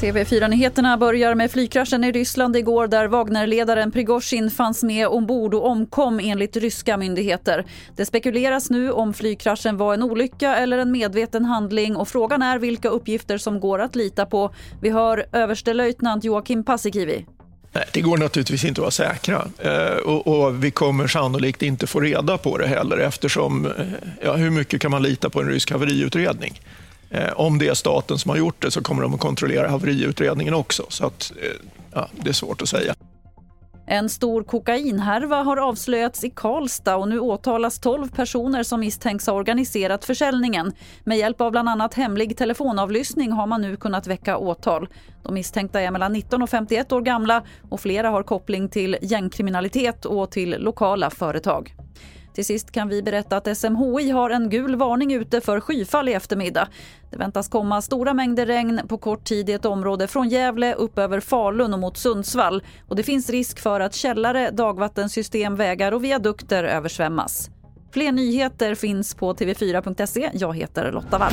TV4-nyheterna börjar med flygkraschen i Ryssland igår där Wagnerledaren Prigozjin fanns med ombord och omkom enligt ryska myndigheter. Det spekuleras nu om flygkraschen var en olycka eller en medveten handling och frågan är vilka uppgifter som går att lita på. Vi hör överstelöjtnant Joakim Paasikivi. Nej, det går naturligtvis inte att vara säkra eh, och, och, vi kommer sannolikt inte få reda på det heller eftersom, eh, ja, hur mycket kan man lita på en rysk haveriutredning? Eh, om det är staten som har gjort det så kommer de att kontrollera haveriutredningen också. Så att, ja, det är svårt att säga. En stor kokainhärva har avslöjats i Karlstad och nu åtalas 12 personer som misstänks ha organiserat försäljningen. Med hjälp av bland annat hemlig telefonavlyssning har man nu kunnat väcka åtal. De misstänkta är mellan 19 och 51 år gamla och flera har koppling till gängkriminalitet och till lokala företag. Till sist kan vi berätta att SMHI har en gul varning ute för skyfall i eftermiddag. Det väntas komma stora mängder regn på kort tid i ett område från Gävle upp över Falun och mot Sundsvall. Och det finns risk för att källare, dagvattensystem, vägar och viadukter översvämmas. Fler nyheter finns på tv4.se. Jag heter Lotta Wall.